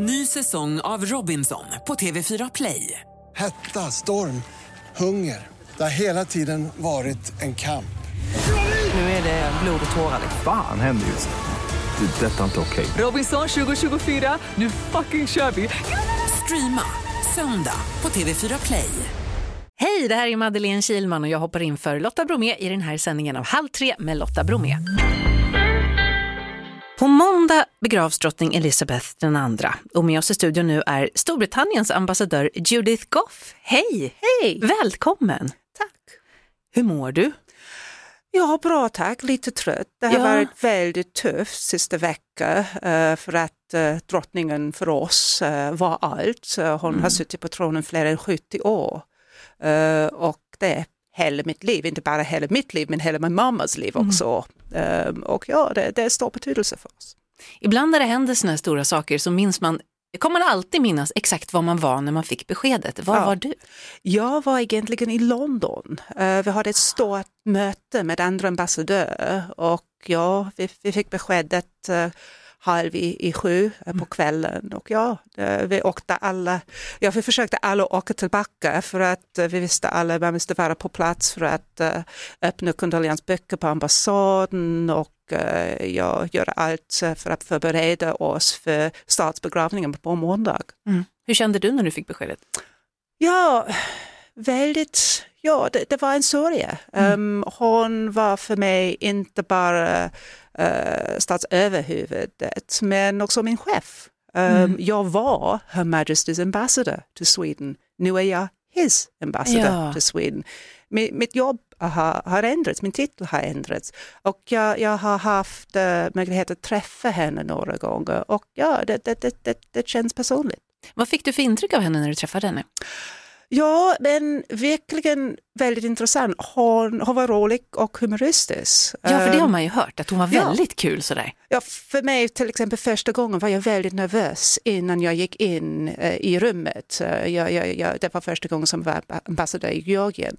Ny säsong av Robinson på TV4 Play. Hetta, storm, hunger. Det har hela tiden varit en kamp. Nu är det blod och tårar. Fan händer just nu. Det. är Detta är inte okej. Robinson 2024, nu fucking kör vi! Streama söndag på TV4 Play. Hej, det här är Madeleine Kilman och jag hoppar in för Lotta Bromé i den här sändningen av Halv tre med Lotta Bromé. Måndag begravs drottning Elizabeth II och med oss i studion nu är Storbritanniens ambassadör Judith Goff. Hej! Hej! Välkommen! Tack. Hur mår du? Ja, bra tack. Lite trött. Det har Ja. varit väldigt tufft sista veckan eh, för att eh, drottningen för oss eh, var allt. Hon har suttit på tronen fler än 70 år och det är hela mitt liv, inte bara hela mitt liv men hela min mammas liv också. Eh, och ja, det, det är stor betydelse för oss. Ibland när det händer såna här stora saker så minns man, kommer man alltid minnas exakt var man var när man fick beskedet. Var Ja. var du? Jag var egentligen i London. Eh, vi hade ett stort möte med andra ambassadörer och ja, vi, vi fick beskedet uh, halv i, i sju eh, på kvällen och ja, eh, vi åkte alla, ja vi försökte alla åka tillbaka för att eh, vi visste alla att man måste vara på plats för att öppna kondoleansböcker på ambassaden och ja, göra allt för att förbereda oss för statsbegravningen på måndag. Hur kände du när du fick beskedet? Ja, väldigt, ja det, det var en sorg. Um, hon var för mig inte bara uh, statsöverhuvudet men också min chef. Um, Jag var Her Majesty's Ambassador to Sweden. Nu är jag His Ambassador Ja. to Sweden. Mi- mitt jobb har, har ändrats, min titel har ändrats och jag, jag har haft uh, möjlighet att träffa henne några gånger och ja, det, det, det, det, det känns personligt. Vad fick du för intryck av henne när du träffade henne? Ja, men verkligen väldigt intressant. Hon, hon var rolig och humoristisk. Ja, för det har Ehm, man ju hört, att hon var ja. väldigt kul sådär. ja, för mig till exempel första gången var jag väldigt nervös innan jag gick in eh, i rummet. Eh, jag, jag, jag, det var första gången som var ambassadör i Georgien.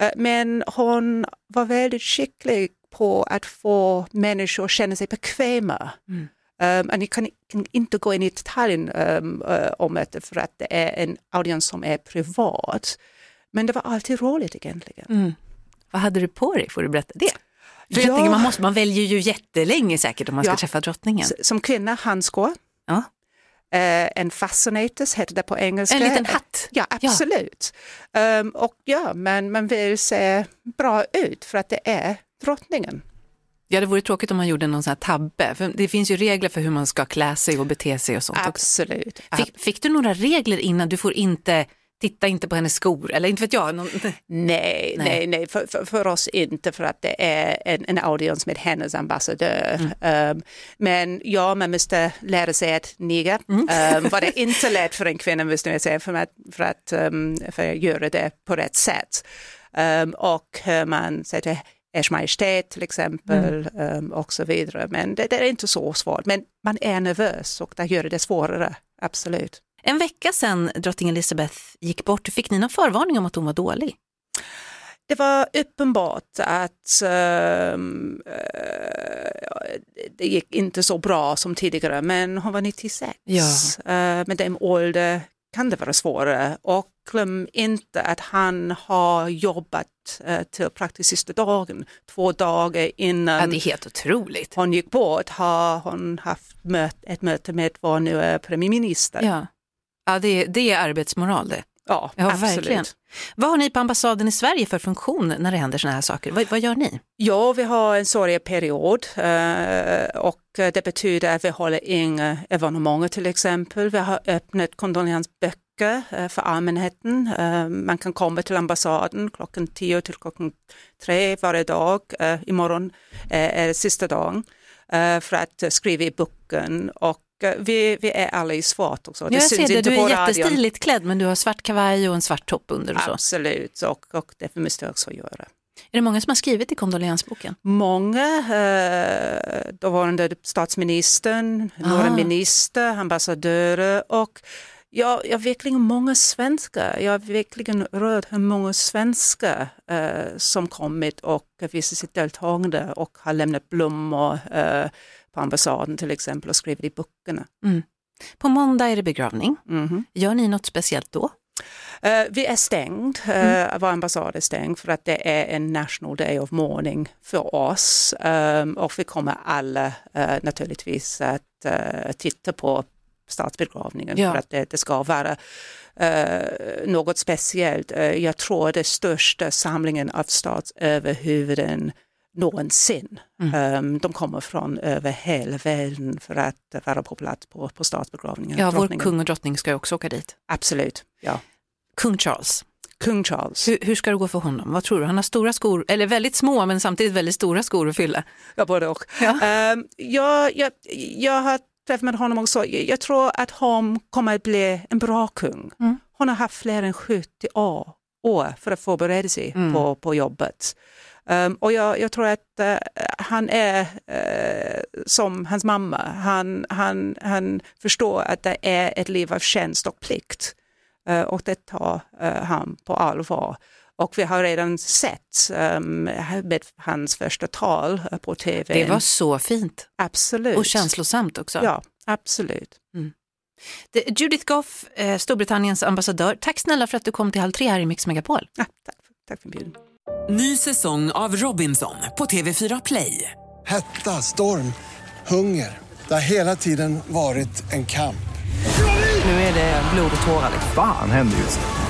Eh, men hon var väldigt skicklig på att få människor att känna sig bekväma. Mm. Um, och ni kan, kan inte gå in i detaljen um, uh, om det för att det är en audiens som är privat. Men det var alltid roligt egentligen. Mm. Vad hade du på dig? Får du berätta det? För Ja. jag tänker, man, måste, man väljer ju jättelänge säkert om man ska Ja. träffa drottningen. Som kvinna, handskor. Ja. Eh, en fascinatus heter det på engelska. En liten hatt. Ja, absolut. Um, och ja, men man vill se bra ut för att det är drottningen. Ja, det vore tråkigt om man gjorde någon sån här tabbe. För det finns ju regler för hur man ska klä sig och bete sig och sånt också. Absolut. Fick, fick du några regler innan? Du får inte, titta inte på hennes skor, eller inte vet jag. Någon, Nej, Nej. nej, För, för, för oss inte för att det är en, en audiens med hennes ambassadör. Um, men ja, man måste lära sig att niga. Um, var det inte lätt för en kvinna måste jag säga för att, för att, um, för att göra det på rätt sätt. Um, och man säger Ers Majestät till exempel um, och så vidare. Men det, det är inte så svårt. Men man är nervös och det gör det svårare, absolut. en vecka sedan drottning Elizabeth gick bort, fick ni någon förvarning om att hon var dålig? Det var uppenbart att ehm, eh, det gick inte så bra som tidigare, men hon var 96. Ja. Eh, med den åldern kan det vara svårare. Och glöm inte att han har jobbat uh, till praktiskt sista dagen, två dagar Ja, innan det är helt otroligt. hon gick bort har hon haft möt, ett möte med vår nya premiärminister. Ja, ja det, är- det är arbetsmoral det. Ja, Ja, absolut. verkligen. Vad har ni på ambassaden i Sverige för funktion när det händer såna här saker? Vad, vad gör ni? Ja, vi har en sorgeperiod eh, och det betyder att vi håller inga evenemang till exempel. Vi har öppnat kondoleansböcker eh, för allmänheten. Eh, Man kan komma till ambassaden klockan 10 till klockan 3 varje dag. Eh, Imorgon är det sista dagen för att skriva i boken och vi, vi är alla i svart också. Ja, jag ser det, du är radion. jättestiligt klädd men du har svart kavaj och en svart topp under och så. Absolut, och, och det måste jag också göra. Är det många som har skrivit i kondolensboken? Många, eh, dåvarande statsministern, några Ah. minister, ambassadörer och jag, jag verkligen många svenskar. Jag har verkligen rört hur många svenskar eh, som kommit och visat sitt deltagande och har lämnat blommor eh, på ambassaden till exempel och skrivit i böckerna. På måndag är det begravning. Mhm. Gör ni något speciellt då? Eh, vi är stängd, uh, vår ambassad är stängd för att det är en national day of mourning för oss. Um, och vi kommer alla uh, naturligtvis att uh, titta på statsbegravningen Ja. för att det, det ska vara något speciellt. Uh, jag tror det största samlingen av statsöverhuvuden någonsin. Um, de kommer från över hela världen för att vara på plats på, på statsbegravningen. Ja, vår kung och drottning ska också åka dit. Absolut, ja. Kung Charles, Kung Charles. hur, hur ska det gå för honom? Vad tror du? Han har stora skor, eller väldigt små men samtidigt väldigt stora skor att fylla. Ja, både och. Ja. Ehm, jag, jag, jag har träffat med honom också. Jag, tror att han kommer att bli en bra kung. Mm. Hon har haft fler än 70 år, år för att förbereda sig Mm. på, på jobbet. Ehm, och jag, jag tror att eh, han är eh, som hans mamma. Han, han, han förstår att det är ett liv av tjänst och plikt. Eh, och det tar han på allvar. Och vi har redan sett um, med hans första tal på tv. Det var så fint absolut. och känslosamt också. Ja, absolut. Det, Judith Goff, eh, Storbritanniens ambassadör, tack snälla för att du kom till Halv tre här i Mix Megapol. Ja, tack, tack för inbjudan. Ny säsong av Robinson på TV4 Play. Hetta, storm, hunger. Det har hela tiden varit en kamp. Nu är det blod och tårar. liksom. Fan händer just nu.